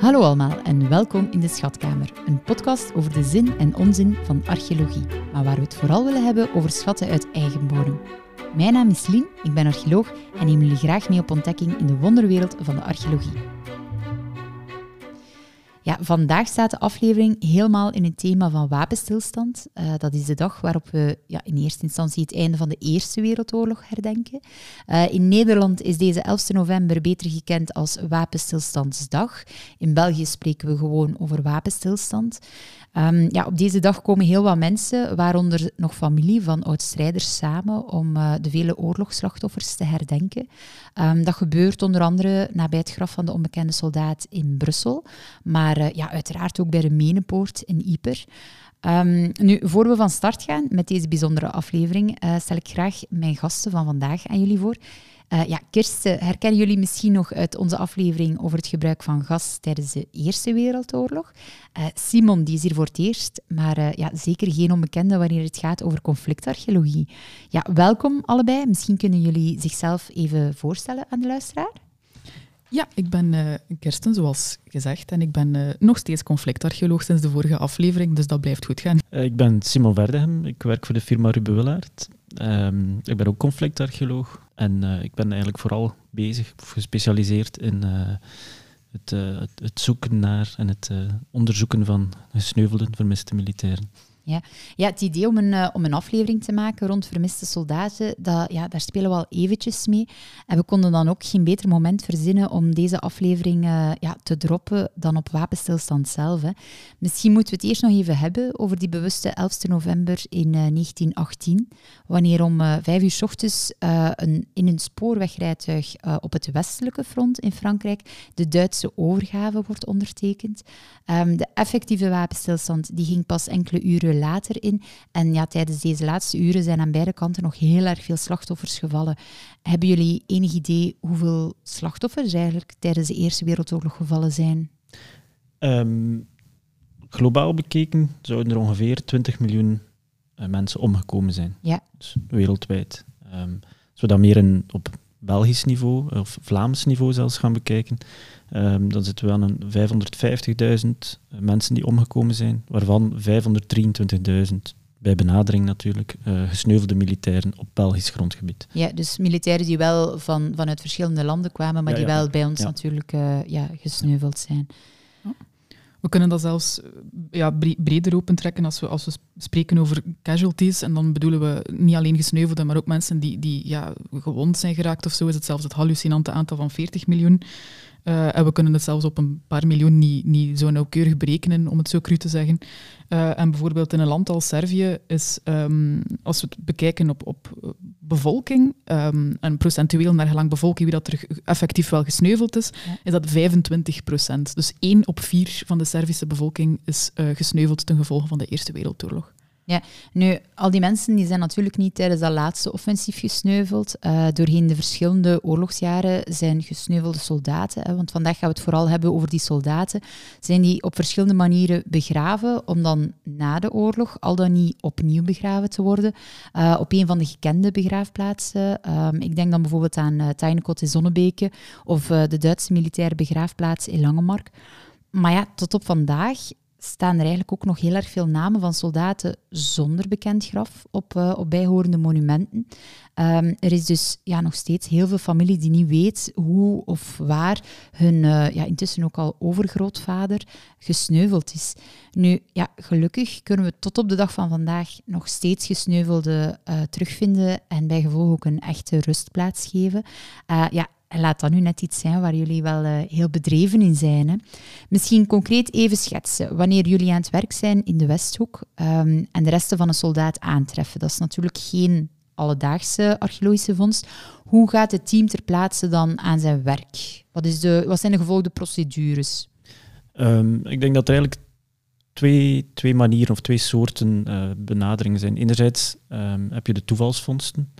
Hallo allemaal en welkom in de Schatkamer, een podcast over de zin en onzin van archeologie, maar waar we het vooral willen hebben over schatten uit eigen bodem. Mijn naam is Lien, ik ben archeoloog en neem jullie graag mee op ontdekking in de wonderwereld van de archeologie. Ja, vandaag staat de aflevering helemaal in het thema van wapenstilstand. Uh, dat is de dag waarop we ja, in eerste instantie het einde van de Eerste Wereldoorlog herdenken. Uh, in Nederland is deze 11 november beter gekend als Wapenstilstandsdag. In België spreken we gewoon over wapenstilstand. Um, ja, op deze dag komen heel wat mensen, waaronder nog familie van oud-strijders, samen om uh, de vele oorlogsslachtoffers te herdenken. Um, dat gebeurt onder andere nabij het graf van de onbekende soldaat in Brussel, maar uh, ja, uiteraard ook bij de Menepoort in Yper. Um, nu, voor we van start gaan met deze bijzondere aflevering, uh, stel ik graag mijn gasten van vandaag aan jullie voor. Uh, ja, Kirsten, herkennen jullie misschien nog uit onze aflevering over het gebruik van gas tijdens de Eerste Wereldoorlog? Uh, Simon, die is hier voor het eerst, maar uh, ja, zeker geen onbekende wanneer het gaat over conflictarcheologie. Ja, welkom allebei. Misschien kunnen jullie zichzelf even voorstellen aan de luisteraar. Ja, ik ben uh, Kirsten, zoals gezegd, en ik ben uh, nog steeds conflictarcheoloog sinds de vorige aflevering, dus dat blijft goed gaan. Uh, ik ben Simon Verdegem, ik werk voor de firma Ruben Willaert. Um, ik ben ook conflictarcheoloog en ik ben eigenlijk vooral bezig, gespecialiseerd in het, het, het, zoeken naar en het onderzoeken van gesneuvelde, vermiste militairen. Ja. ja, het idee om een, uh, om een aflevering te maken rond vermiste soldaten, dat, ja, daar spelen we al eventjes mee. En we konden dan ook geen beter moment verzinnen om deze aflevering uh, ja, te droppen dan op wapenstilstand zelf. Hè. Misschien moeten we het eerst nog even hebben over die bewuste 11 november in uh, 1918, wanneer om vijf uur s ochtends een, in een spoorwegrijtuig op het westelijke front in Frankrijk de Duitse overgave wordt ondertekend. Um, de effectieve wapenstilstand die ging pas enkele uren later in. En ja, tijdens deze laatste uren zijn aan beide kanten nog heel erg veel slachtoffers gevallen. Hebben jullie enig idee hoeveel slachtoffers eigenlijk tijdens de Eerste Wereldoorlog gevallen zijn? Um, globaal bekeken zouden er ongeveer 20 miljoen uh, mensen omgekomen zijn. Ja. Dus wereldwijd. Um, als we dat meer in, op Belgisch niveau, of Vlaams niveau zelfs gaan bekijken, um, dan zitten we aan een 550.000 mensen die omgekomen zijn, waarvan 523.000 bij benadering natuurlijk, uh, gesneuvelde militairen op Belgisch grondgebied. Ja, dus militairen die wel van, vanuit verschillende landen kwamen, maar ja, die ja. wel bij ons ja. natuurlijk uh, ja, gesneuveld zijn. We kunnen dat zelfs ja, breder opentrekken als we, als we spreken over casualties. En dan bedoelen we niet alleen gesneuvelden, maar ook mensen die, die ja, gewond zijn geraakt of zo. Is het zelfs het hallucinante aantal van 40 miljoen. Uh, en we kunnen het zelfs op een paar miljoen niet, niet zo nauwkeurig berekenen, om het zo cru te zeggen. Uh, en bijvoorbeeld in een land als Servië is, um, als we het bekijken op, op bevolking, um, en procentueel naar gelang bevolking wie dat er effectief wel gesneuveld is, ja. is dat 25 procent. Dus één op vier van de Servische bevolking is uh, gesneuveld ten gevolge van de Eerste Wereldoorlog. Ja, nu, al die mensen die zijn natuurlijk niet tijdens dat laatste offensief gesneuveld. Uh, doorheen de verschillende oorlogsjaren zijn gesneuvelde soldaten, hè, want vandaag gaan we het vooral hebben over die soldaten, zijn die op verschillende manieren begraven om dan na de oorlog al dan niet opnieuw begraven te worden uh, op een van de gekende begraafplaatsen. Um, ik denk dan bijvoorbeeld aan uh, in Zonnebeke of de Duitse militaire begraafplaats in Langemark. Maar ja, tot op vandaag staan er eigenlijk ook nog heel erg veel namen van soldaten zonder bekend graf op, uh, op bijhorende monumenten. Um, er is dus ja, nog steeds heel veel familie die niet weet hoe of waar hun uh, ja, intussen ook al overgrootvader gesneuveld is. Nu, ja, gelukkig kunnen we tot op de dag van vandaag nog steeds gesneuvelden uh, terugvinden en bij gevolg ook een echte rustplaats geven. ja, en laat dat nu net iets zijn waar jullie wel uh, heel bedreven in zijn. Hè. Misschien concreet even schetsen. Wanneer jullie aan het werk zijn in de Westhoek um, en de resten van een soldaat aantreffen. Dat is natuurlijk geen alledaagse archeologische vondst. Hoe gaat het team ter plaatse dan aan zijn werk? Wat, is de, wat zijn de gevolgde procedures? Um, ik denk dat er eigenlijk twee, twee manieren of twee soorten uh, benaderingen zijn. Enerzijds um, heb je de toevalsvondsten.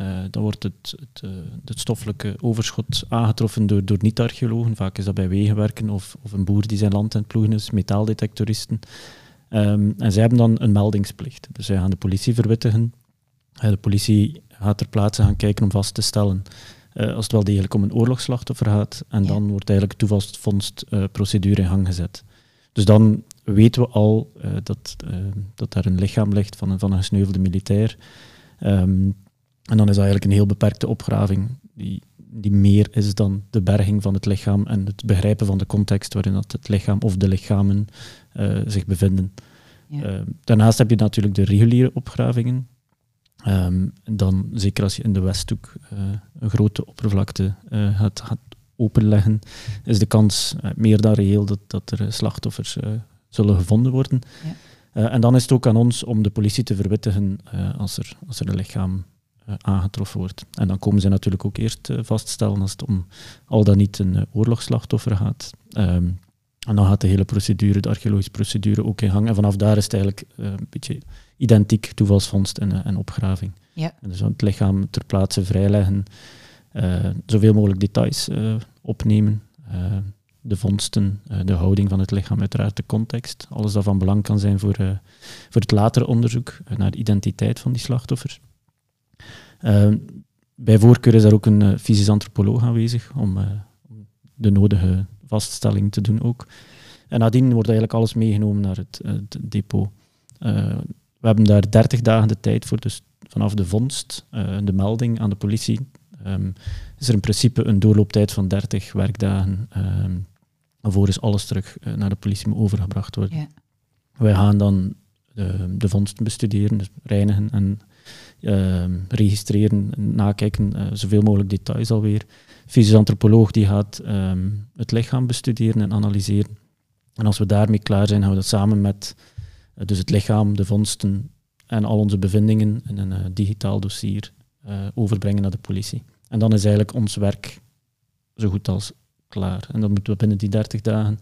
Uh, dan wordt het, het, uh, het, stoffelijke overschot aangetroffen door, door niet-archeologen. Vaak is dat bij wegenwerken of, of een boer die zijn land aan het ploegen is, metaaldetectoristen. Um, en zij hebben dan een meldingsplicht. Dus zij gaan de politie verwittigen. Uh, de politie gaat ter plaatse gaan kijken om vast te stellen als het wel degelijk om een oorlogsslachtoffer gaat. En dan wordt eigenlijk toevalsvondstprocedure in gang gezet. Dus dan weten we al dat, dat daar een lichaam ligt van een, van een gesneuvelde militair. Ehm, en dan is dat eigenlijk een heel beperkte opgraving, die, die meer is dan de berging van het lichaam en het begrijpen van de context waarin dat het lichaam of de lichamen zich bevinden. Ehm, daarnaast heb je natuurlijk de reguliere opgravingen. Ehm, dan, zeker als je in de Westhoek uh, een grote oppervlakte gaat, gaat, openleggen, is de kans meer dan reëel dat, dat er slachtoffers zullen gevonden worden. Ja. en dan is het ook aan ons om de politie te verwittigen als, er, als er een lichaam aangetroffen wordt. En dan komen ze natuurlijk ook eerst vaststellen als het om al dan niet een oorlogsslachtoffer gaat. Um, en dan gaat de hele procedure, de archeologische procedure, ook in gang. En vanaf daar is het eigenlijk een beetje identiek toevalsvondst en, en opgraving. Ja. En dus het lichaam ter plaatse vrijleggen, uh, zoveel mogelijk details opnemen. de vondsten, de houding van het lichaam, uiteraard de context. Alles dat van belang kan zijn voor, voor het latere onderzoek naar de identiteit van die slachtoffers. Bij voorkeur is daar ook een fysisch antropoloog aanwezig om, om de nodige vaststelling te doen ook. En nadien wordt eigenlijk alles meegenomen naar het, het depot. We hebben daar 30 dagen de tijd voor, dus vanaf de vondst, uh, de melding aan de politie, um, is er in principe een doorlooptijd van 30 werkdagen. Um, is alles terug uh, naar de politie overgebracht worden. Ja. Wij gaan dan de, de vondsten bestuderen, dus reinigen en uh, registreren, nakijken, uh, zoveel mogelijk details alweer fysisch antropoloog die gaat um, het lichaam bestuderen en analyseren. En als we daarmee klaar zijn, gaan we dat samen met uh, dus het lichaam, de vondsten en al onze bevindingen in een uh, digitaal dossier overbrengen naar de politie. En dan is eigenlijk ons werk zo goed als klaar. En dan moeten we binnen die 30 dagen.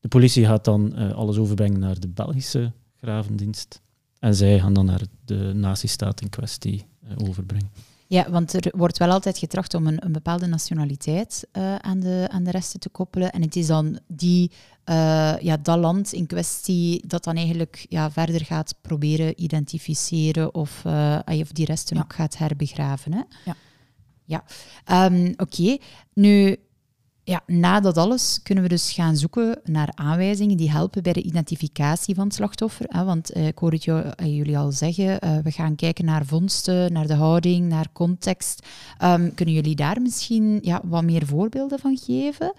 De politie gaat dan alles overbrengen naar de Belgische gravendienst. En zij gaan dan naar de nazistaat in kwestie overbrengen. Ja, want er wordt wel altijd getracht om een, een bepaalde nationaliteit uh, aan, de, aan de resten te koppelen. En het is dan die, uh, ja, dat land in kwestie dat dan eigenlijk ja, verder gaat proberen identificeren of, uh, of die resten ja. ook gaat herbegraven. Hè? Ja. Ja, um, oké. Okay. Nu, ja, na dat alles kunnen we dus gaan zoeken naar aanwijzingen die helpen bij de identificatie van het slachtoffer. Want eh, ik hoor het eh, jullie al zeggen, uh, we gaan kijken naar vondsten, naar de houding, naar context. Um, kunnen jullie daar misschien ja, wat meer voorbeelden van geven?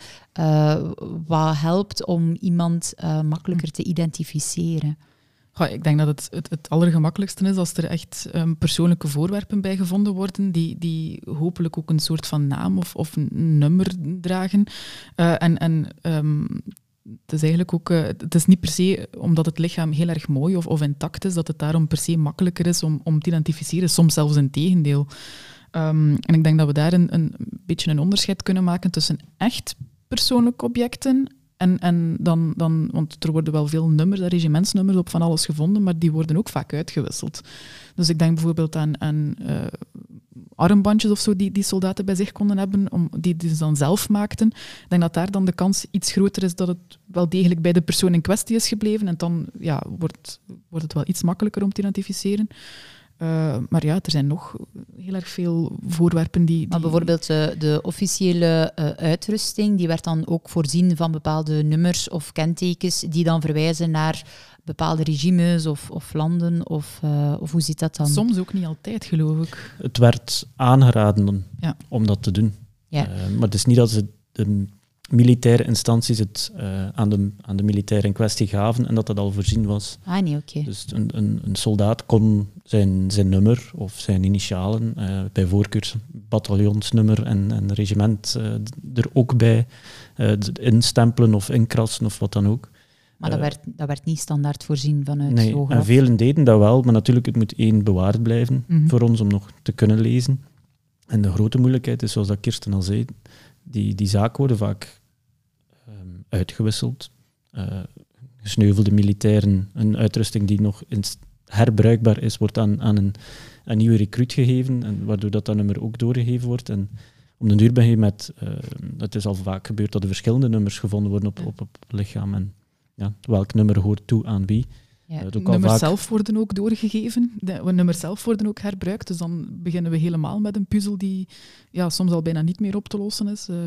Wat helpt om iemand makkelijker te identificeren? Ik denk dat het, het, het allergemakkelijkste is als er echt um, persoonlijke voorwerpen bij gevonden worden, die, die hopelijk ook een soort van naam of, of een nummer dragen. Uh, en en um, het is eigenlijk ook, uh, het is niet per se omdat het lichaam heel erg mooi of, of intact is, dat het daarom per se makkelijker is om, om te identificeren, soms zelfs in tegendeel. Um, en ik denk dat we daar een, een beetje een onderscheid kunnen maken tussen echt persoonlijke objecten en, en dan, dan, want er worden wel veel nummers, regimentsnummers op van alles gevonden, maar die worden ook vaak uitgewisseld. Dus ik denk bijvoorbeeld aan, aan uh, armbandjes of zo die, die soldaten bij zich konden hebben, om, die, die ze dan zelf maakten. Ik denk dat daar dan de kans iets groter is dat het wel degelijk bij de persoon in kwestie is gebleven. En dan ja, wordt, wordt het wel iets makkelijker om te identificeren. Uh, maar ja, er zijn nog heel erg veel voorwerpen die... die... Maar bijvoorbeeld uh, de officiële uh, uitrusting, die werd dan ook voorzien van bepaalde nummers of kentekens die dan verwijzen naar bepaalde regimes of, of landen, of, of hoe zit dat dan? Soms ook niet altijd, geloof ik. Het werd aangeraden ja. om dat te doen. Ja. maar het is niet dat ze de militaire instanties het uh, aan, de, aan de militair in kwestie gaven en dat dat al voorzien was. Ah, nee, oké. Okay. Dus een, een, een, soldaat kon zijn, zijn nummer of zijn initialen, uh, bij voorkeur bataljonsnummer en, en regiment uh, er ook bij instempelen of inkrassen of wat dan ook. Maar dat, werd, dat werd niet standaard voorzien vanuit Nee, en velen deden dat wel, maar natuurlijk, het moet één bewaard blijven Mhm. mm -hmm. voor ons om nog te kunnen lezen. En de grote moeilijkheid is, zoals dat Kirsten al zei, die, die zaken worden vaak uitgewisseld. Uh, gesneuvelde militairen, een uitrusting die nog herbruikbaar is, wordt aan, aan een, een nieuwe recruit gegeven, en waardoor dat, dat nummer ook doorgegeven wordt. En om de duur ben je met, uh, het is al vaak gebeurd dat er verschillende nummers gevonden worden op, op, op het lichaam. En ja, welk nummer hoort toe aan wie. Ja. nummers zelf worden ook doorgegeven. De, nummers zelf worden ook herbruikt. Dus dan beginnen we helemaal met een puzzel die ja, soms al bijna niet meer op te lossen is. Uh.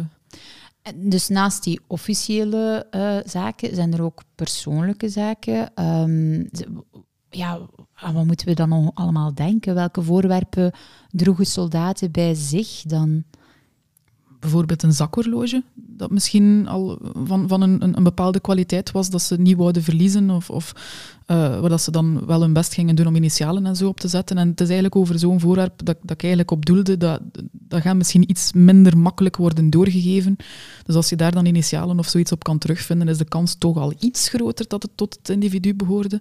Dus naast die officiële uh, zaken zijn er ook persoonlijke zaken. Um, ja, wat moeten we dan allemaal denken? Welke voorwerpen droegen soldaten bij zich dan? Bijvoorbeeld een zakhorloge, dat misschien al van, van een, een, bepaalde kwaliteit was, dat ze niet wouden verliezen, of, of uh, waar dat ze dan wel hun best gingen doen om initialen en zo op te zetten. En het is eigenlijk over zo'n voorwerp dat, dat ik eigenlijk op doelde, dat, dat gaat misschien iets minder makkelijk worden doorgegeven. Dus als je daar dan initialen of zoiets op kan terugvinden, is de kans toch al iets groter dat het tot het individu behoorde.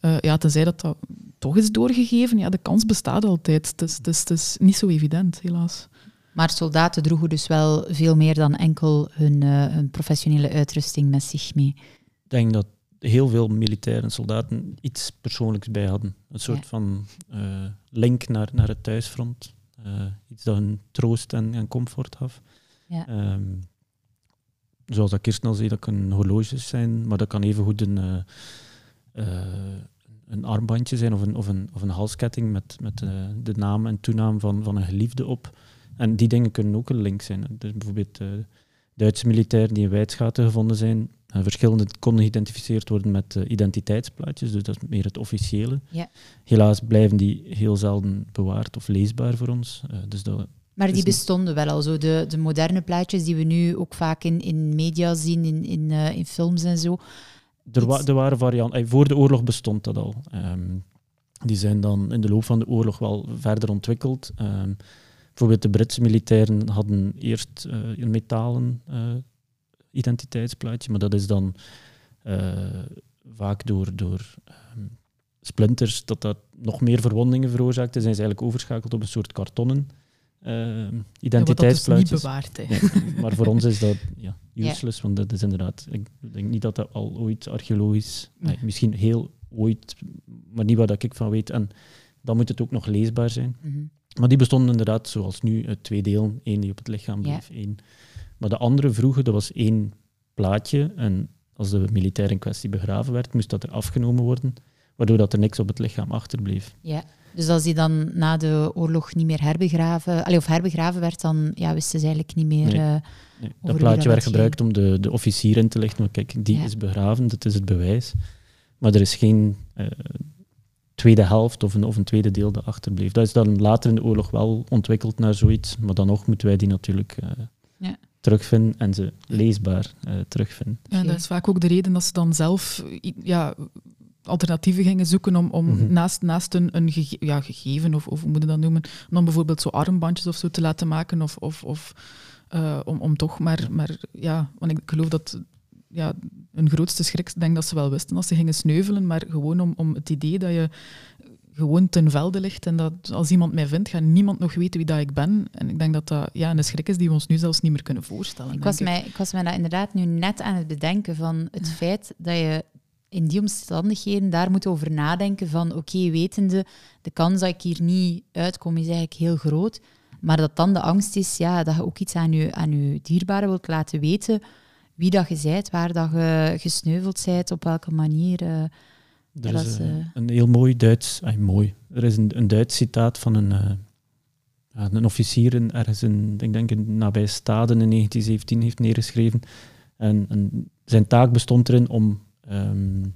Uh, ja, tenzij dat dat toch is doorgegeven, ja, de kans bestaat altijd. Het is, het het is niet zo evident, helaas. Maar soldaten droegen dus wel veel meer dan enkel hun, uh, hun professionele uitrusting met zich mee. Ik denk dat heel veel militairen soldaten iets persoonlijks bij hadden. Een soort van uh, link naar, naar het thuisfront. Uh, iets dat hun troost en, en comfort gaf. Ja. Um, zoals dat Kirsten al zei, dat kunnen horloges zijn, maar dat kan evengoed een, uh, een armbandje zijn of een, of een, of een halsketting met, met de naam en toenaam van, van een geliefde op. En die dingen kunnen ook een link zijn. Dus bijvoorbeeld uh, Duitse militairen die in Wijtschaten gevonden zijn, uh, verschillende konden geïdentificeerd worden met uh, identiteitsplaatjes, dus dat is meer het officiële. Ja. Helaas blijven die heel zelden bewaard of leesbaar voor ons. dus dat maar die bestonden wel al zo. De, de moderne plaatjes die we nu ook vaak in, in media zien, in, in, in films en zo. Er, wa er waren varianten. Voor de oorlog bestond dat al. Um, die zijn dan in de loop van de oorlog wel verder ontwikkeld. Um, Bijvoorbeeld de Britse militairen hadden eerst uh, een metalen uh, identiteitsplaatje, maar dat is dan uh, vaak door, door um, splinters dat dat nog meer verwondingen veroorzaakte. Zijn ze eigenlijk overschakeld op een soort kartonnen identiteitsplaatjes. Ja, dat is niet bewaard. Nee, maar voor ons is dat ja, useless, want dat is inderdaad... Ik denk niet dat dat al ooit archeologisch... Nee, misschien heel ooit, maar niet wat ik van weet. En dan moet het ook nog leesbaar zijn. Mm -hmm. Maar die bestonden inderdaad, zoals nu, uit twee delen. Eén die op het lichaam bleef, één. Maar de andere vroeger, dat was één plaatje. En als de militair in kwestie begraven werd, moest dat er afgenomen worden. Waardoor dat er niks op het lichaam achterbleef. Ja, dus als die dan na de oorlog niet meer herbegraven, allee, of herbegraven werd, dan ja, wisten ze eigenlijk niet meer. Nee. Uh, nee. Dat plaatje werd gebruikt om de, de officier in te lichten. Maar kijk, die is begraven, dat is het bewijs. Maar er is geen uh, tweede helft of een, of een tweede deel dat achterbleef. Dat is dan later in de oorlog wel ontwikkeld naar zoiets, maar dan nog moeten wij die natuurlijk uh, ja. terugvinden en ze leesbaar uh, terugvinden. Ja, dat is vaak ook de reden dat ze dan zelf ja, alternatieven gingen zoeken om, om mm-hmm. naast, naast een, een gege ja, gegeven, of, of hoe moet je dat noemen, om dan bijvoorbeeld zo armbandjes of zo te laten maken, of, of, of uh, om, om toch maar, maar, ja, want ik geloof dat ja, hun grootste schrik, denk dat ze wel wisten als ze gingen sneuvelen, maar gewoon om, om het idee dat je gewoon ten velde ligt en dat als iemand mij vindt, gaat niemand nog weten wie dat ik ben. En ik denk dat dat ja, een schrik is die we ons nu zelfs niet meer kunnen voorstellen. Ik was, mij, ik was mij dat inderdaad nu net aan het bedenken van het feit dat je in die omstandigheden daar moet over nadenken van oké, wetende, de kans dat ik hier niet uitkom is eigenlijk heel groot. Maar dat dan de angst is ja, dat je ook iets aan je, aan je dierbaren wilt laten weten wie dat je bent, waar dat je gesneuveld bent, op welke manier. Uh, er is uh, een heel mooi Duits, ay, mooi. Er is een, een Duits citaat van een, uh, een officier in, ergens in, ik denk in, nabij Staden in 1917 heeft neergeschreven. En, en zijn taak bestond erin om um,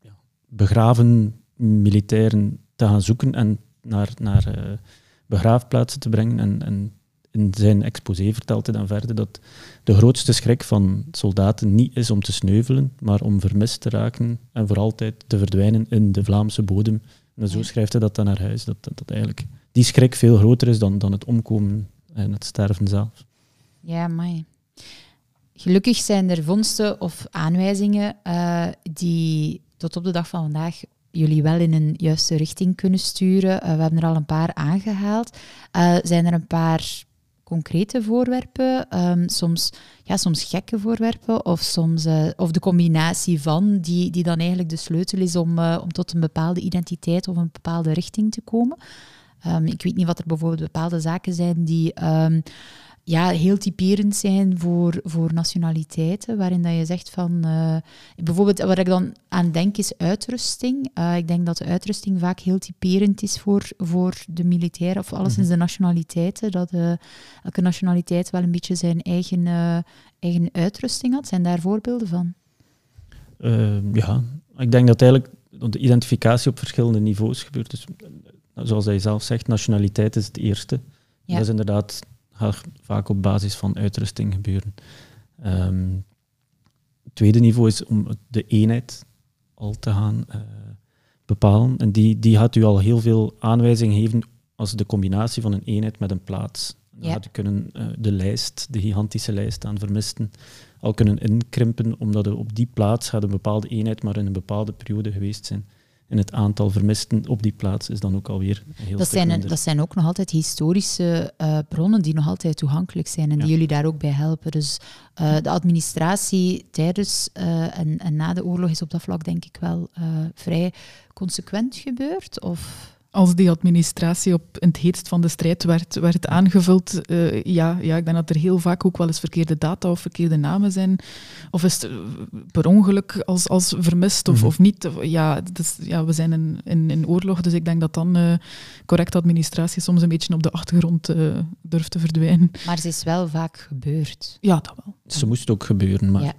ja, begraven militairen te gaan zoeken en naar, naar begraafplaatsen te brengen en, en in zijn exposé vertelt hij dan verder dat de grootste schrik van soldaten niet is om te sneuvelen, maar om vermist te raken en voor altijd te verdwijnen in de Vlaamse bodem. En zo schrijft hij dat dan naar huis, dat, dat eigenlijk die schrik veel groter is dan, dan het omkomen en het sterven zelf. Ja, maar gelukkig zijn er vondsten of aanwijzingen uh, die tot op de dag van vandaag jullie wel in een juiste richting kunnen sturen. Uh, we hebben er al een paar aangehaald. Uh, zijn er een paar concrete voorwerpen, um, soms, ja, soms gekke voorwerpen of soms uh, of de combinatie van, die, die dan eigenlijk de sleutel is om, uh, om tot een bepaalde identiteit of een bepaalde richting te komen. Um, ik weet niet wat er bijvoorbeeld bepaalde zaken zijn die um, ja, heel typerend zijn voor, voor nationaliteiten, waarin dat je zegt van... Uh, bijvoorbeeld, wat ik dan aan denk, is uitrusting. Uh, ik denk dat de uitrusting vaak heel typerend is voor, voor de militairen, of alleszins mm de nationaliteiten. Dat uh, elke nationaliteit wel een beetje zijn eigen, eigen uitrusting had. Zijn daar voorbeelden van? ja, ik denk dat eigenlijk de identificatie op verschillende niveaus gebeurt. Dus, zoals hij zelf zegt, nationaliteit is het eerste. Ja. Dat is inderdaad gaat vaak op basis van uitrusting gebeuren. Um, het tweede niveau is om de eenheid al te gaan uh, bepalen. En die, die gaat u al heel veel aanwijzingen geven als de combinatie van een eenheid met een plaats. Dan gaat u kunnen uh, de lijst, de gigantische lijst aan vermisten, al kunnen inkrimpen, omdat er op die plaats gaat een bepaalde eenheid maar in een bepaalde periode geweest zijn. En het aantal vermisten op die plaats is dan ook alweer heel dat zijn, Dat zijn ook nog altijd historische uh, bronnen die nog altijd toegankelijk zijn en die jullie daar ook bij helpen. Dus uh, de administratie tijdens uh, en, en, na de oorlog is op dat vlak denk ik wel vrij consequent gebeurd? Of als die administratie op in het heetst van de strijd werd, werd aangevuld, uh, ja, ja, ik denk dat er heel vaak ook wel eens verkeerde data of verkeerde namen zijn. Of is het eh, per ongeluk als, als vermist of, mhm. of niet. Ja, dus, ja, we zijn in, in, in oorlog, dus ik denk dat dan uh, correcte administratie soms een beetje op de achtergrond uh, durft te verdwijnen. Maar ze is wel vaak gebeurd. Ja, dat wel. Ze moest ook gebeuren, maar... Ja.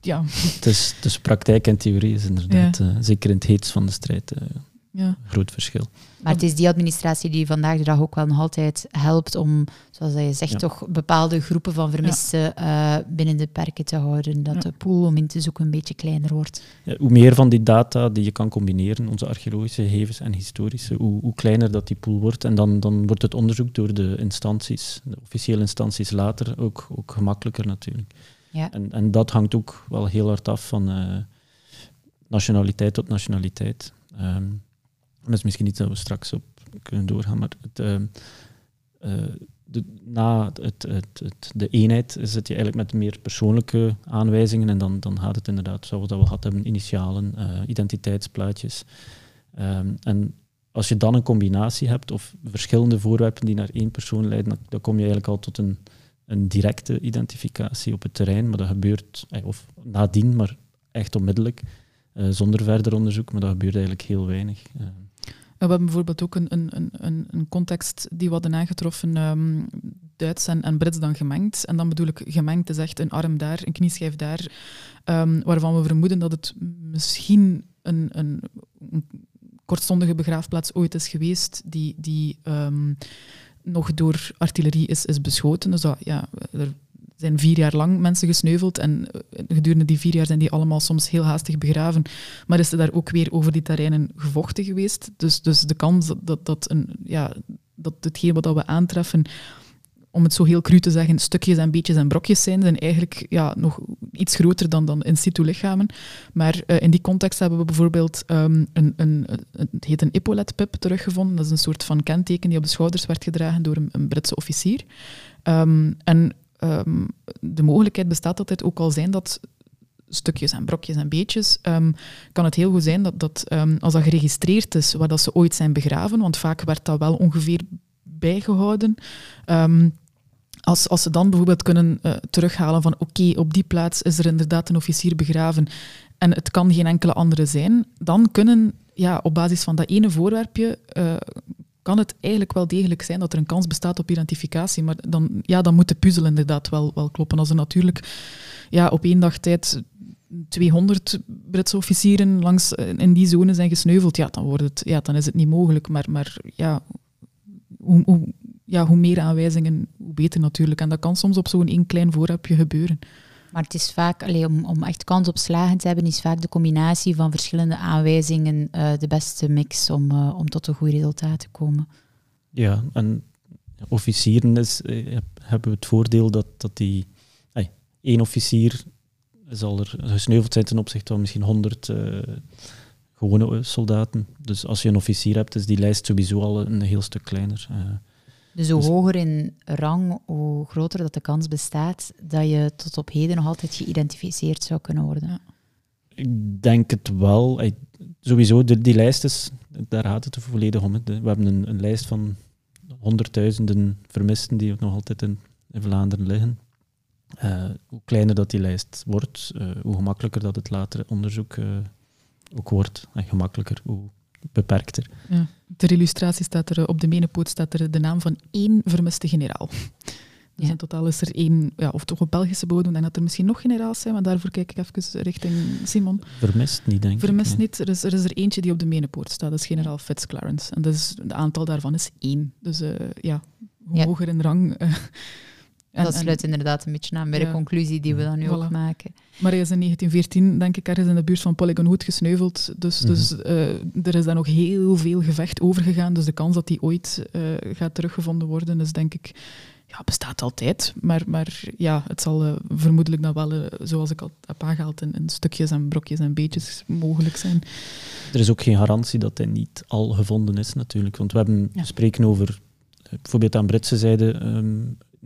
Ja. Het is, dus praktijk en theorie is inderdaad, ja. zeker in het heetst van de strijd, ja. Groot verschil. Maar het is die administratie die vandaag de dag ook wel nog altijd helpt om, zoals je zegt, toch bepaalde groepen van vermisten ja. uh, binnen de perken te houden. Dat de pool om in te zoeken een beetje kleiner wordt. hoe meer van die data die je kan combineren, onze archeologische gegevens en historische, hoe, hoe, kleiner dat die pool wordt. En dan, dan wordt het onderzoek door de instanties, de officiële instanties later, ook, ook gemakkelijker natuurlijk. Ja. En, en dat hangt ook wel heel hard af van uh, nationaliteit tot nationaliteit. Um, dat is misschien iets dat we straks op kunnen doorgaan, maar het, uh, de, na het, het, de eenheid zit je eigenlijk met meer persoonlijke aanwijzingen en dan, dan gaat het inderdaad, zoals dat we gehad hebben, initialen, uh, identiteitsplaatjes. Um, en als je dan een combinatie hebt of verschillende voorwerpen die naar één persoon leiden, dan, kom je eigenlijk al tot een, een directe identificatie op het terrein, maar dat gebeurt, of nadien, maar echt onmiddellijk, zonder verder onderzoek, maar dat gebeurt eigenlijk heel weinig. We hebben bijvoorbeeld ook een, een, een, context die we hadden aangetroffen, um, Duits en, en Brits dan gemengd. En dan bedoel ik gemengd is echt een arm daar, een knieschijf daar, um, waarvan we vermoeden dat het misschien een, een, kortstondige begraafplaats ooit is geweest, die, die um, nog door artillerie is, is beschoten. Dus dat, ja, er zijn vier jaar lang mensen gesneuveld en eh, gedurende die vier jaar zijn die allemaal soms heel haastig begraven. Maar is er daar ook weer over die terreinen gevochten geweest? Dus, dus de kans dat, dat, een, ja, dat hetgeen wat we aantreffen, om het zo heel cru te zeggen, stukjes en beetjes en brokjes zijn, zijn eigenlijk ja, nog iets groter dan, dan in situ lichamen. Maar uh, in die context hebben we bijvoorbeeld um, een, een, het heet een epauletpip teruggevonden. Dat is een soort van kenteken die op de schouders werd gedragen door een, een Britse officier. Um, en um, de mogelijkheid bestaat het ook al zijn dat stukjes en brokjes en beetjes, um, kan het heel goed zijn dat, dat um, als dat geregistreerd is waar dat ze ooit zijn begraven, want vaak werd dat wel ongeveer bijgehouden. als, als ze dan bijvoorbeeld kunnen uh, terughalen van oké, op die plaats is er inderdaad een officier begraven en het kan geen enkele andere zijn, dan kunnen ja, op basis van dat ene voorwerpje uh, kan het eigenlijk wel degelijk zijn dat er een kans bestaat op identificatie. Maar dan, ja, dan moet de puzzel inderdaad wel, wel kloppen. Als er natuurlijk ja, op één dag tijd 200 Britse officieren langs in die zone zijn gesneuveld, ja, dan, wordt het, ja, dan is het niet mogelijk. Maar, maar ja, hoe, ja, hoe meer aanwijzingen, hoe beter natuurlijk. En dat kan soms op zo'n één klein voorwerpje gebeuren. Maar het is vaak, allee, om, om echt kans op slagen te hebben, is vaak de combinatie van verschillende aanwijzingen uh, de beste mix om, uh, om tot een goed resultaat te komen. Ja, en officieren is, uh, hebben we het voordeel dat, dat die één officier zal er gesneuveld zijn ten opzichte van misschien honderd gewone soldaten. Dus als je een officier hebt, is die lijst sowieso al een heel stuk kleiner. Dus hoe dus- hoger in rang, hoe groter dat de kans bestaat dat je tot op heden nog altijd geïdentificeerd zou kunnen worden. Ja. Ik denk het wel. Sowieso, die, die lijst is, daar gaat het volledig om. We hebben een, een lijst van honderdduizenden vermisten die nog altijd in in Vlaanderen liggen. Uh, hoe kleiner dat die lijst wordt, uh, hoe gemakkelijker dat het latere onderzoek uh, ook wordt. En gemakkelijker, hoe beperkter. Ja. Ter illustratie staat er op de menepoot staat er de naam van één vermiste generaal. Dus ja. in totaal is er één, ja, of toch op Belgische bodem, en dat er misschien nog generaals zijn, maar daarvoor kijk ik even richting Simon. Vermist niet, denk Vermist ik. niet. Er is, er is er eentje die op de menepoort staat, dat is generaal Fitzclarence. En dat is, het aantal daarvan is één. Dus uh, ja, hoe Ja. hoger in rang... uh, en- dat en- sluit inderdaad een beetje aan bij de conclusie die we dan nu ook maken. Maar hij is in 1914, denk ik, ergens in de buurt van Polygon Hood gesneuveld. Dus, Mhm. dus eh, er is daar nog heel veel gevecht over gegaan. Dus de kans dat hij ooit eh, gaat teruggevonden worden, is denk ik, ja, bestaat altijd. Maar, maar ja, het zal eh, vermoedelijk dan wel, zoals ik al heb aangehaald, in, in stukjes en brokjes en beetjes mogelijk zijn. Er is ook geen garantie dat hij niet al gevonden is, natuurlijk. Want we hebben Ja. spreken over, bijvoorbeeld aan Britse zijde, ehm,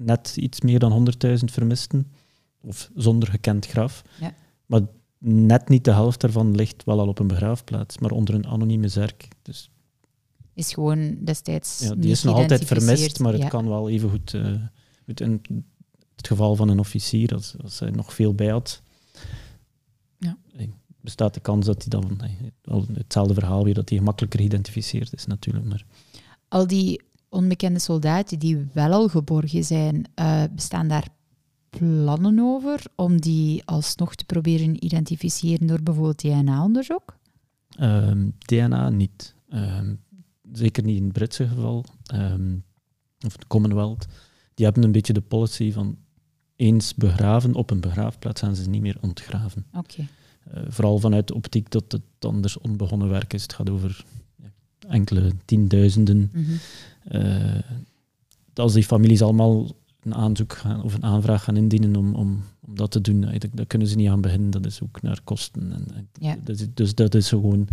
net iets meer dan 100.000 vermisten. Of zonder gekend graf. Ja. Maar net niet de helft daarvan ligt wel al op een begraafplaats, maar onder een anonieme zerk. Dus Is gewoon destijds ja, die niet is nog altijd vermist, maar het Ja. kan wel even goed. eh, in het geval van een officier, als, als hij nog veel bij had, Ja. eh, bestaat de kans dat hij dan, eh, hetzelfde verhaal weer, dat hij gemakkelijker geïdentificeerd is natuurlijk. Maar Al die onbekende soldaten die wel al geborgen zijn, eh, bestaan daar plannen over om die alsnog te proberen identificeren door bijvoorbeeld DNA-onderzoek? Ehm, DNA niet. Ehm, zeker niet in het Britse geval. Ehm, of de Commonwealth. Die hebben een beetje de policy van eens begraven op een begraafplaats gaan ze niet meer ontgraven. Oké. Eh, vooral vanuit de optiek dat het anders onbegonnen werk is. Het gaat over enkele tienduizenden. Mhm. Als die families allemaal een aanzoek gaan, of een aanvraag gaan indienen om, om, om dat te doen, eh, dat, daar kunnen ze niet aan beginnen. Dat is ook naar kosten. En, Ja. is- dus dat is gewoon...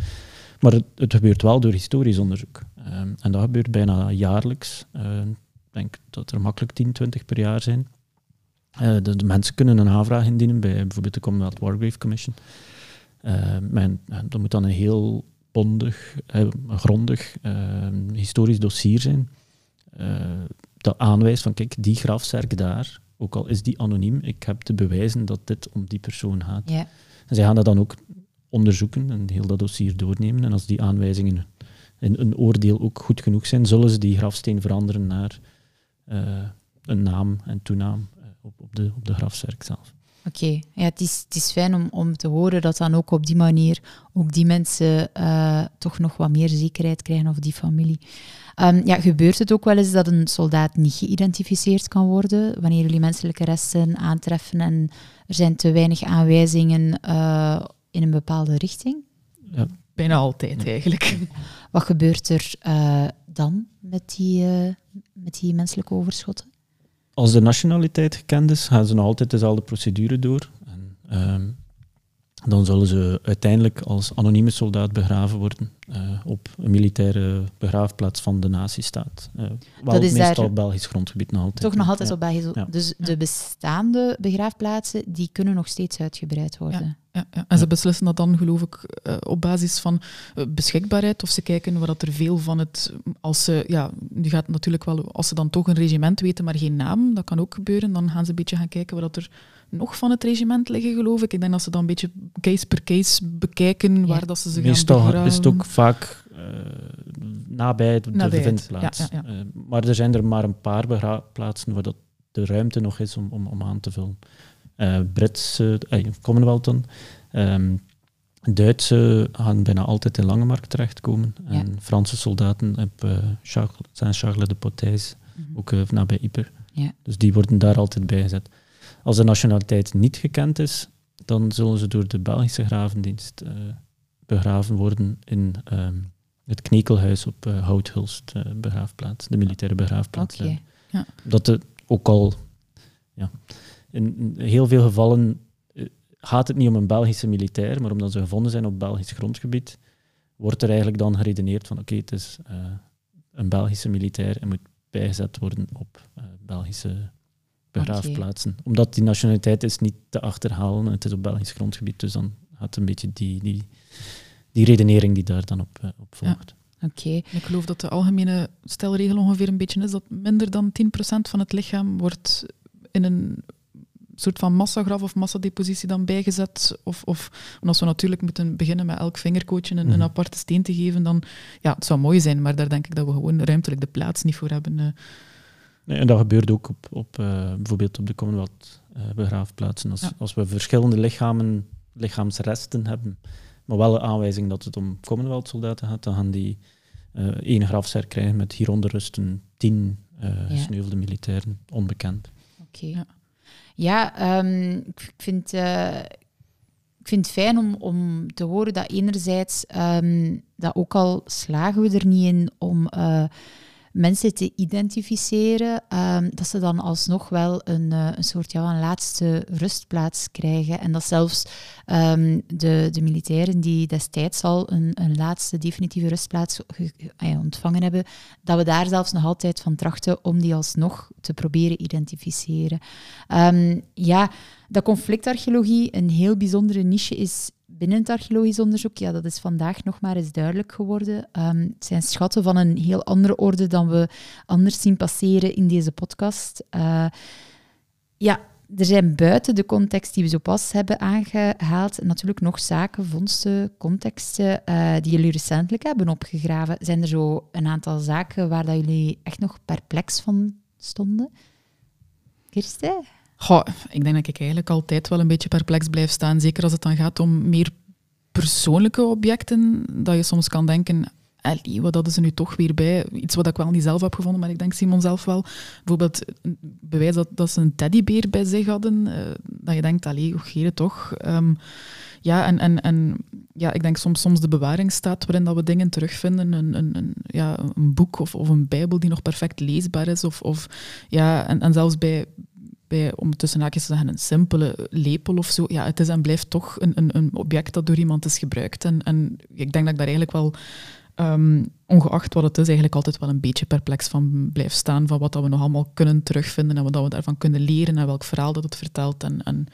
Maar het, het gebeurt wel door historisch onderzoek. Ehm, en dat gebeurt bijna jaarlijks. Eh, ik denk dat er makkelijk 10, 20 per jaar zijn. Eh, de, de mensen kunnen een aanvraag indienen bij bijvoorbeeld de Commonwealth Wargrave Commission. Eh, men, eh, dat moet dan een heel bondig, eh, grondig eh, historisch dossier zijn. eh, dat aanwijst van, kijk, die grafzerk daar, ook al is die anoniem, ik heb te bewijzen dat dit om die persoon gaat. Ja. En zij gaan dat dan ook onderzoeken en heel dat dossier doornemen. En als die aanwijzingen in een oordeel ook goed genoeg zijn, zullen ze die grafsteen veranderen naar eh, een naam en toenaam op, op, de, op de grafzerk zelf. Oké, ja, het, is, het is fijn om, om te horen dat dan ook op die manier ook die mensen eh, toch nog wat meer zekerheid krijgen of die familie. Ehm, ja, gebeurt het ook wel eens dat een soldaat niet geïdentificeerd kan worden wanneer jullie menselijke resten aantreffen en er zijn te weinig aanwijzingen eh, in een bepaalde richting? Ja, Bijna altijd eigenlijk. Wat gebeurt er eh, dan met die, eh, met die menselijke overschotten? Als de nationaliteit gekend is, gaan ze nog altijd dezelfde procedure door. En, ehm, dan zullen ze uiteindelijk als anonieme soldaat begraven worden eh, op een militaire begraafplaats van de nazistaat. Eh wel Dat is meestal daar- Belgisch grondgebied nog altijd. Toch nog altijd Ja. op Belgisch. Ja. Dus de bestaande begraafplaatsen die kunnen nog steeds uitgebreid worden. Ja, ja. En ze beslissen dat dan, geloof ik, eh, op basis van beschikbaarheid. Of ze kijken waar dat er veel van het. Als ze, ja, die gaat natuurlijk wel, als ze dan toch een regiment weten, maar geen naam, dat kan ook gebeuren. Dan gaan ze een beetje gaan kijken waar dat er nog van het regiment liggen, geloof ik. Ik denk dat ze dan een beetje case per case bekijken waar dat ze ze gaan Meestal begraven. is het ook vaak eh, nabij de Nabij het, vindplaats. ja, ja, ja. Eh, maar er zijn er maar een paar begraafplaatsen waar dat de ruimte nog is om, om, om aan te vullen. Eh Britse, eh, Commonwealth dan. Ehm, Duitse gaan bijna altijd in Langemark terechtkomen. Ja. En Franse soldaten op eh Charles, Saint-Charles de Potijs, Mhm. ook nabij Yper. Ja. Dus die worden daar altijd bijgezet. Als de nationaliteit niet gekend is, dan zullen ze door de Belgische gravendienst eh, begraven worden in ehm, het Knekelhuis op eh, Houthulst eh, begraafplaats, de militaire begraafplaats. Oké. daar. Dat de, ook al ja, in, heel veel gevallen gaat het niet om een Belgische militair, maar omdat ze gevonden zijn op Belgisch grondgebied, wordt er eigenlijk dan geredeneerd van oké, het is een Belgische militair en moet bijgezet worden op Belgische begraafplaatsen. Omdat die nationaliteit is niet te achterhalen, het is op Belgisch grondgebied, dus dan gaat een beetje die, die, die redenering die daar dan op, eh, op volgt. Oké. Ik geloof dat de algemene stelregel ongeveer een beetje is dat minder dan 10% van het lichaam wordt in een soort van massagraf of massadepositie dan bijgezet? Of, of als we natuurlijk moeten beginnen met elk vingerkootje een, een Mhm. aparte steen te geven, dan ja, het zou mooi zijn, maar daar denk ik dat we gewoon ruimtelijk de plaats niet voor hebben. Nee, en dat gebeurt ook op, op eh, bijvoorbeeld op de Commonwealth begraafplaatsen. Als, Ja. als we verschillende lichamen, lichaamsresten hebben, maar wel een aanwijzing dat het om Commonwealth-soldaten gaat, dan gaan die eh één grafzerk krijgen met hieronder rusten tien eh Ja. gesneuvelde militairen, onbekend. Oké. Ja. Ja, ehm, ik, vind, ik vind het fijn om, om te horen dat enerzijds, ehm, dat ook al slagen we er niet in om mensen te identificeren, ehm, dat ze dan alsnog wel een, eh, een soort ja, een laatste rustplaats krijgen. En dat zelfs ehm, de, de militairen die destijds al een, een laatste definitieve rustplaats ja, ontvangen hebben, dat we daar zelfs nog altijd van trachten om die alsnog te proberen identificeren. Ehm, ja, dat conflictarcheologie een heel bijzondere niche is binnen het archeologisch onderzoek, ja, dat is vandaag nog maar eens duidelijk geworden. Ehm, het zijn schatten van een heel andere orde dan we anders zien passeren in deze podcast. Eh, ja, er zijn buiten de context die we zo pas hebben aangehaald natuurlijk nog zaken, vondsten, contexten eh, die jullie recentelijk hebben opgegraven. Zijn er zo een aantal zaken waar dat jullie echt nog perplex van stonden? Kirsten? Ik denk dat ik eigenlijk altijd wel een beetje perplex blijf staan. Zeker als het dan gaat om meer persoonlijke objecten. Dat je soms kan denken, allee, wat hadden ze nu toch weer bij? Iets wat ik wel niet zelf heb gevonden, maar ik denk Simon zelf wel. Bijvoorbeeld bewijs dat, dat ze een teddybeer bij zich hadden. eh, dat je denkt, allee, hoe toch? Ehm, ja, en, en, en ja, ik denk soms, soms de bewaringsstaat waarin dat we dingen terugvinden. Een, een, een, ja, een boek of, of een bijbel die nog perfect leesbaar is. Of, of, ja, en, en zelfs bij, bij, om tussen haakjes te zeggen, een simpele lepel of zo. Ja, het is en blijft toch een, een, een object dat door iemand is gebruikt. En, en ik denk dat ik daar eigenlijk wel, ehm, ongeacht wat het is, eigenlijk altijd wel een beetje perplex van blijf staan. Van wat dat we nog allemaal kunnen terugvinden en wat dat we daarvan kunnen leren en welk verhaal dat het vertelt. En, en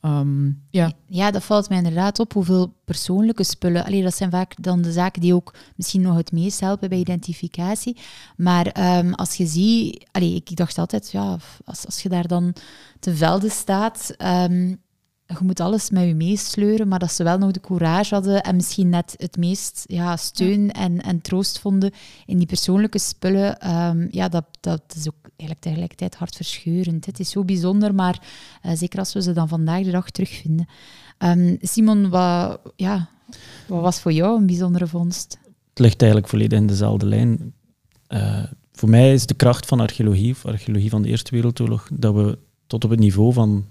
ehm, ja, Ja, dat valt mij inderdaad op. Hoeveel persoonlijke spullen. Allee, dat zijn vaak dan de zaken die ook misschien nog het meest helpen bij identificatie. Maar ehm, als je ziet... Allee, ik dacht altijd, ja, als, als je daar dan te velde staat... ehm, je moet alles met je meesleuren, maar dat ze wel nog de courage hadden en misschien net het meest ja, steun en, en troost vonden in die persoonlijke spullen. ehm, ja, dat, dat is ook eigenlijk tegelijkertijd hartverscheurend. Het is zo bijzonder, maar eh, zeker als we ze dan vandaag de dag terugvinden. Ehm, Simon, wat, ja, wat was voor jou een bijzondere vondst? Het ligt eigenlijk volledig in dezelfde lijn. Eh, voor mij is de kracht van archeologie, of archeologie van de Eerste Wereldoorlog, dat we tot op het niveau van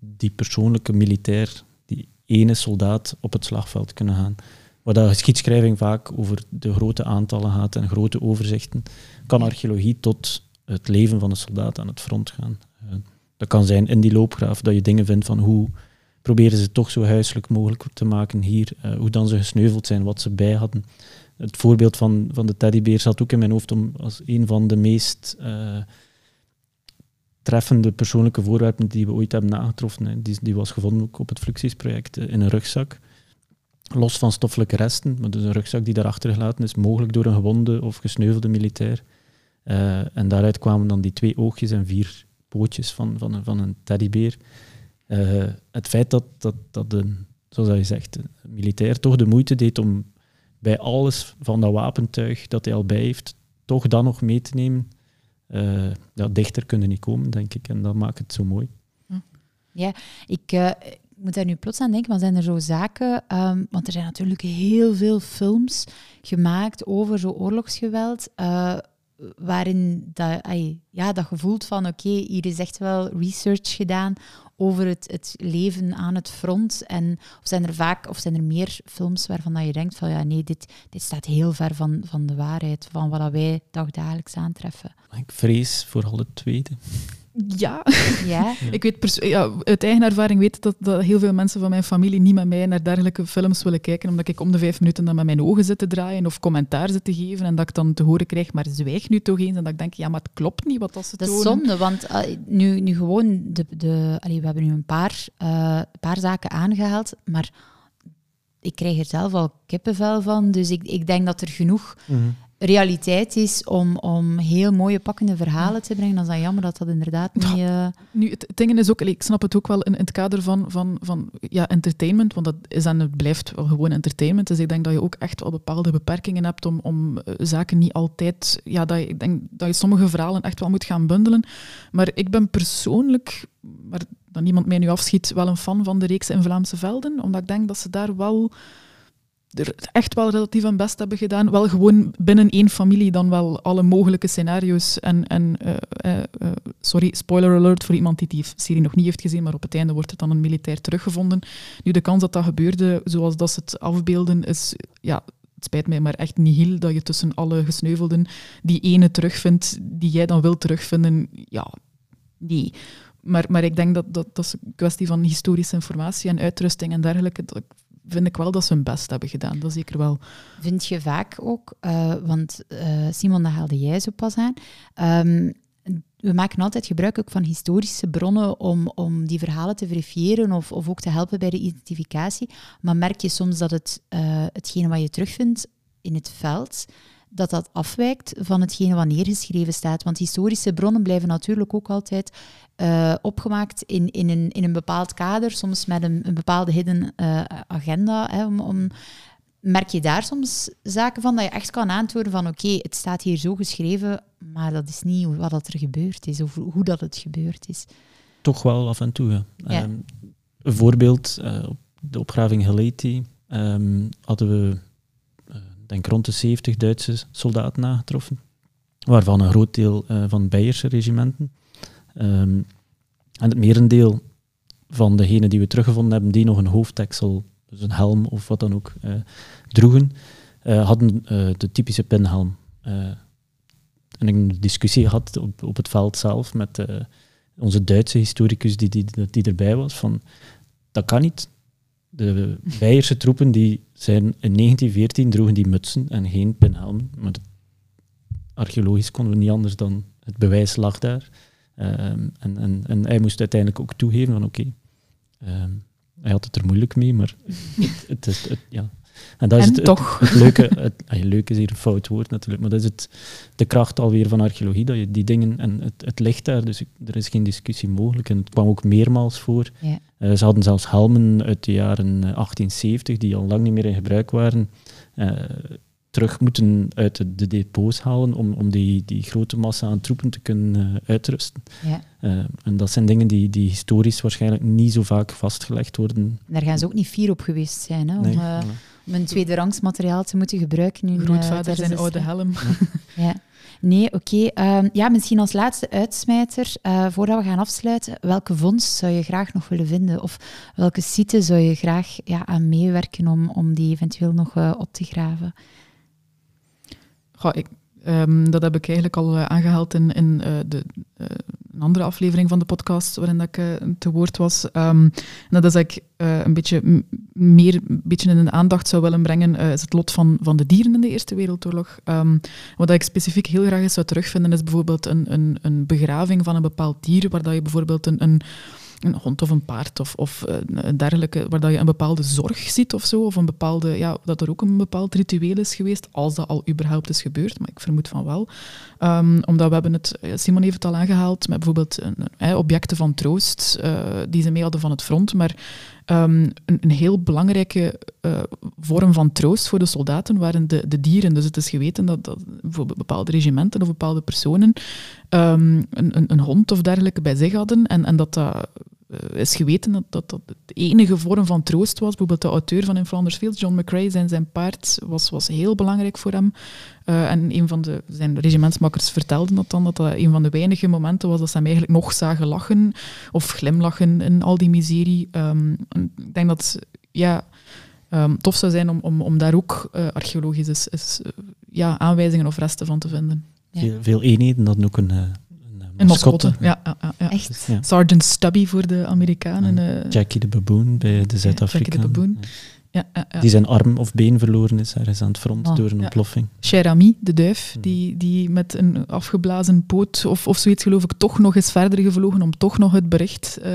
die persoonlijke militair, die ene soldaat op het slagveld kunnen gaan. Waar dat geschiedschrijving vaak over de grote aantallen gaat en grote overzichten, kan archeologie tot het leven van een soldaat aan het front gaan. Eh, dat kan zijn in die loopgraaf dat je dingen vindt van hoe proberen ze toch zo huiselijk mogelijk te maken hier, eh, hoe dan ze gesneuveld zijn, wat ze bij hadden. Het voorbeeld van, van de teddybeer zat ook in mijn hoofd om als een van de meest eh, treffende persoonlijke voorwerpen die we ooit hebben nagetroffen. Die, die was gevonden op het Fluxus-project eh, in een rugzak. Los van stoffelijke resten, maar dus een rugzak die daar achtergelaten is, mogelijk door een gewonde of gesneuvelde militair. Eh, en daaruit kwamen dan die twee oogjes en vier pootjes van, van, een, van een teddybeer. Eh, het feit dat, dat, dat een, zoals je zegt, een militair toch de moeite deed om bij alles van dat wapentuig dat hij al bij heeft, toch dan nog mee te nemen, eh, ja, dichter kunnen niet komen, denk ik. En dat maakt het zo mooi. Ik, eh, ik moet daar nu plots aan denken, maar zijn er zo zaken... ehm, want er zijn natuurlijk heel veel films gemaakt over zo oorlogsgeweld, eh, waarin dat, ja, dat gevoelt van, oké, hier is echt wel research gedaan over het, het leven aan het front. En, of zijn er vaak, of zijn er meer films waarvan dat je denkt van, ja, nee, dit, dit staat heel ver van, van de waarheid, van wat wij dagdagelijks aantreffen. Ik vrees vooral het tweede. Ja. Ja? Ik weet ja, uit eigen ervaring weet ik dat, dat heel veel mensen van mijn familie niet met mij naar dergelijke films willen kijken, omdat ik om de vijf minuten dan met mijn ogen zit te draaien of commentaar zit te geven en dat ik dan te horen krijg, maar zwijg nu toch eens. En dat ik denk, ja, maar het klopt niet wat dat ze Dat is zonde, want eh, nu, nu gewoon, de, de, allee, we hebben nu een paar, eh, paar zaken aangehaald, maar ik krijg er zelf al kippenvel van. Dus ik, ik denk dat er genoeg realiteit is om, om heel mooie pakkende verhalen te brengen, dan is dat jammer dat dat inderdaad niet... Uh... Nu, het, ding is ook, ik snap het ook wel in, in het kader van, van, van ja, entertainment, want dat is en het blijft wel gewoon entertainment. Dus ik denk dat je ook echt wel bepaalde beperkingen hebt om, om uh, zaken niet altijd... Ja, dat ik denk dat je sommige verhalen echt wel moet gaan bundelen. Maar ik ben persoonlijk, maar dat niemand mij nu afschiet, wel een fan van de reeks in Vlaamse Velden, omdat ik denk dat ze daar wel er echt wel relatief hun best hebben gedaan. Wel gewoon binnen één familie dan wel alle mogelijke scenario's. En, en uh, uh, sorry, spoiler alert voor iemand die die serie nog niet heeft gezien, maar op het einde wordt het dan een militair teruggevonden. Nu, de kans dat dat gebeurde, zoals dat ze het afbeelden, is... Ja, het spijt mij, maar echt niet heel dat je tussen alle gesneuvelden die ene terugvindt die jij dan wilt terugvinden. Ja, nee. Maar, maar ik denk dat, dat dat is een kwestie van historische informatie en uitrusting en dergelijke. Vind ik wel dat ze hun best hebben gedaan. Dat zeker wel. Vind je vaak ook, uh, want uh, Simon, dat haalde jij zo pas aan. Um, we maken altijd gebruik ook van historische bronnen om, om die verhalen te verifiëren of, of ook te helpen bij de identificatie. Maar merk je soms dat het, uh, hetgene wat je terugvindt in het veld, dat dat afwijkt van hetgene wat neergeschreven staat. Want historische bronnen blijven natuurlijk ook altijd uh, opgemaakt in, in, een, in een bepaald kader, soms met een, een bepaalde hidden uh, agenda. Hè, om, om, merk je daar soms zaken van dat je echt kan aantonen van oké, okay, het staat hier zo geschreven, maar dat is niet wat dat er gebeurd is of hoe dat het gebeurd is. Toch wel af en toe. Ja. Um, een voorbeeld, uh, op de opgraving Heleti um, hadden we denk rond de 70 Duitse soldaten aangetroffen, waarvan een groot deel van Beierse regimenten. Um, en het merendeel van degenen die we teruggevonden hebben, die nog een hoofddeksel, dus een helm of wat dan ook, uh, droegen, uh, hadden de typische pinhelm. en ik een discussie gehad op, op het veld zelf met onze Duitse historicus die, die, die erbij was, van dat kan niet. De Beierse troepen die zijn in 1914 droegen die mutsen en geen pinhelm. Maar archeologisch konden we niet anders dan het bewijs lag daar. Ehm, en, en, en hij moest uiteindelijk ook toegeven van oké, okay, um, hij had het er moeilijk mee, maar het, het is, het, ja, en dat is het, toch. Het, leuke, het, ah, leuk is hier een fout woord natuurlijk, maar dat is het, de kracht alweer van archeologie, dat je die dingen, en het, het ligt daar, dus er is geen discussie mogelijk. En het kwam ook meermaals voor. Ja. Uh, ze hadden zelfs helmen uit de jaren 1870, eh, die al lang niet meer in gebruik waren, uh, terug moeten uit de, de, depots halen om, om die, die grote massa aan troepen te kunnen uh, uitrusten. Ja. Uh, en dat zijn dingen die, die historisch waarschijnlijk niet zo vaak vastgelegd worden. Daar gaan ze ook niet fier op geweest zijn, hè, om, nee, uh, om een tweederangs materiaal te moeten gebruiken. Nu, Grootvader zijn oude helm. ja. Nee, oké. Okay. Uh, ja, misschien als laatste uitsmijter, voordat we gaan afsluiten, welke vondst zou je graag nog willen vinden? Of welke site zou je graag ja, aan meewerken om, om die eventueel nog op te graven? Goh, ik, um, dat heb ik eigenlijk al uh, aangehaald in, in uh, de, uh, een andere aflevering van de podcast waarin ik te woord was. Um, dat is ik een beetje meer een beetje in de aandacht zou willen brengen, is het lot van, van de dieren in de Eerste Wereldoorlog. Um, wat ik specifiek heel graag eens zou terugvinden, is bijvoorbeeld een, een, een begraving van een bepaald dier, waar dat je bijvoorbeeld een, een een hond of een paard of, of uh, dergelijke, waar dat je een bepaalde zorg ziet of zo, of een bepaalde, ja, dat er ook een bepaald ritueel is geweest, als dat al überhaupt is gebeurd, maar ik vermoed van wel. Um, omdat we hebben het, Simon heeft het al aangehaald, met bijvoorbeeld een, objecten van troost, uh, die ze mee hadden van het front, maar um, een, heel belangrijke uh, vorm van troost voor de soldaten waren de, de dieren. Dus het is geweten dat, dat voor bepaalde regimenten of bepaalde personen um, een, een, een, hond of dergelijke bij zich hadden en, en dat dat is geweten dat, dat dat de enige vorm van troost was. Bijvoorbeeld de auteur van In Flanders Fields, John McCrae, zijn, zijn paard was, was heel belangrijk voor hem. Uh, en een van de, zijn regimentsmakkers vertelde dat dan, dat dat een van de weinige momenten was dat ze hem eigenlijk nog zagen lachen of glimlachen in al die miserie. Um, ik denk dat ja, um, tof zou zijn om, om, om daar ook uh, archeologisch is, is, ja, aanwijzingen of resten van te vinden. Veel eenheden, dat ook een een mascotte, ja. ja, ja, ja. Echt? Ja. Sergeant Stubby voor de Amerikanen. Uh, Jackie de Baboon bij de Zuid-Afrikanen. Jackie de Baboon. Ja, ja, ja. Die zijn arm of been verloren is ergens aan het front Oh, door een ja. ontploffing. Cher Ami, de duif, Hmm. die, die met een afgeblazen poot of, of zoiets geloof ik toch nog is verder gevlogen om toch nog het bericht eh,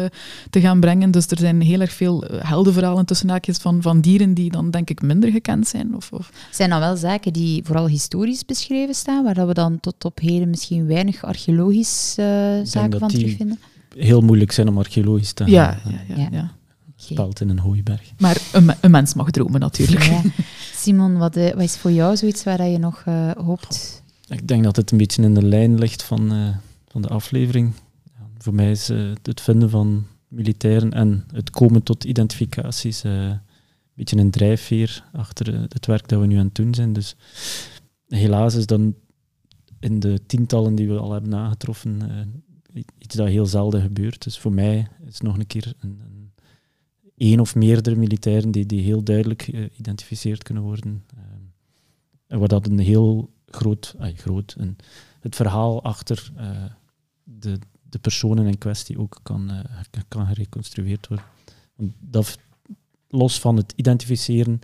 te gaan brengen. Dus er zijn heel erg veel eh, heldenverhalen tussen haakjes van, van dieren die dan denk ik minder gekend zijn. Of, of zijn dan wel zaken die vooral historisch beschreven staan, waar dat we dan tot op heden misschien weinig archeologisch eh, zaken van terugvinden? Heel moeilijk zijn om archeologisch te gaan. ja, ja, ja, Speld in een hooiberg. Maar een, me- een mens mag dromen natuurlijk. Ja. Simon, wat, eh, wat is voor jou zoiets waar dat je nog eh, hoopt? Ik denk dat het een beetje in de lijn ligt van, eh, van de aflevering. Ja, voor mij is het vinden van militairen en het komen tot identificaties eh, een beetje een drijfveer achter het werk dat we nu aan het doen zijn. Dus helaas is dan in de tientallen die we al hebben aangetroffen eh, iets dat heel zelden gebeurt. Dus voor mij is het nog een keer een, een één of meerdere militairen die, die heel duidelijk geïdentificeerd kunnen worden. Eh, en waar dat een heel groot, groot een, het verhaal achter eh, de, de personen in kwestie ook kan, eh, kan gereconstrueerd worden. Dat, los van het identificeren,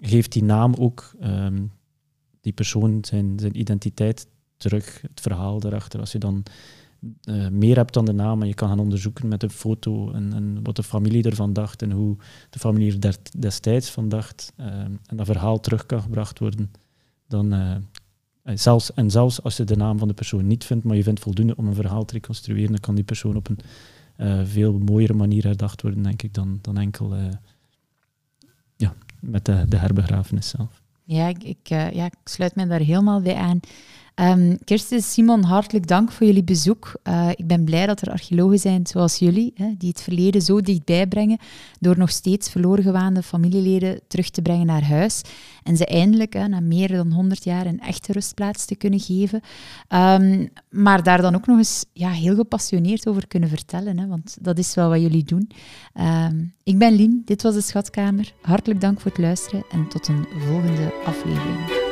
geeft die naam ook ehm, die persoon zijn, zijn identiteit terug, het verhaal daarachter. Als je dan eh, meer hebt dan de naam en je kan gaan onderzoeken met een foto en, en wat de familie ervan dacht en hoe de familie er destijds van dacht ehm, en dat verhaal terug kan gebracht worden, dan eh, eh, zelfs, en zelfs als je de naam van de persoon niet vindt, maar je vindt voldoende om een verhaal te reconstrueren, dan kan die persoon op een eh, veel mooiere manier herdacht worden, denk ik, dan, dan enkel eh, ja, met de, de herbegrafenis zelf. Ja, ik, ik, eh, ja, ik sluit mij daar helemaal bij aan. Kirsten, Simon, hartelijk dank voor jullie bezoek. Eh, ik ben blij dat er archeologen zijn zoals jullie, hè, die het verleden zo dichtbij brengen, door nog steeds verloren gewaande familieleden terug te brengen naar huis. En ze eindelijk, na meer dan 100 jaar, een echte rustplaats te kunnen geven. Ehm, maar daar dan ook nog eens ja, heel gepassioneerd over kunnen vertellen, hè, want dat is wel wat jullie doen. Ehm, ik ben Lien, dit was de Schatkamer. Hartelijk dank voor het luisteren en tot een volgende aflevering.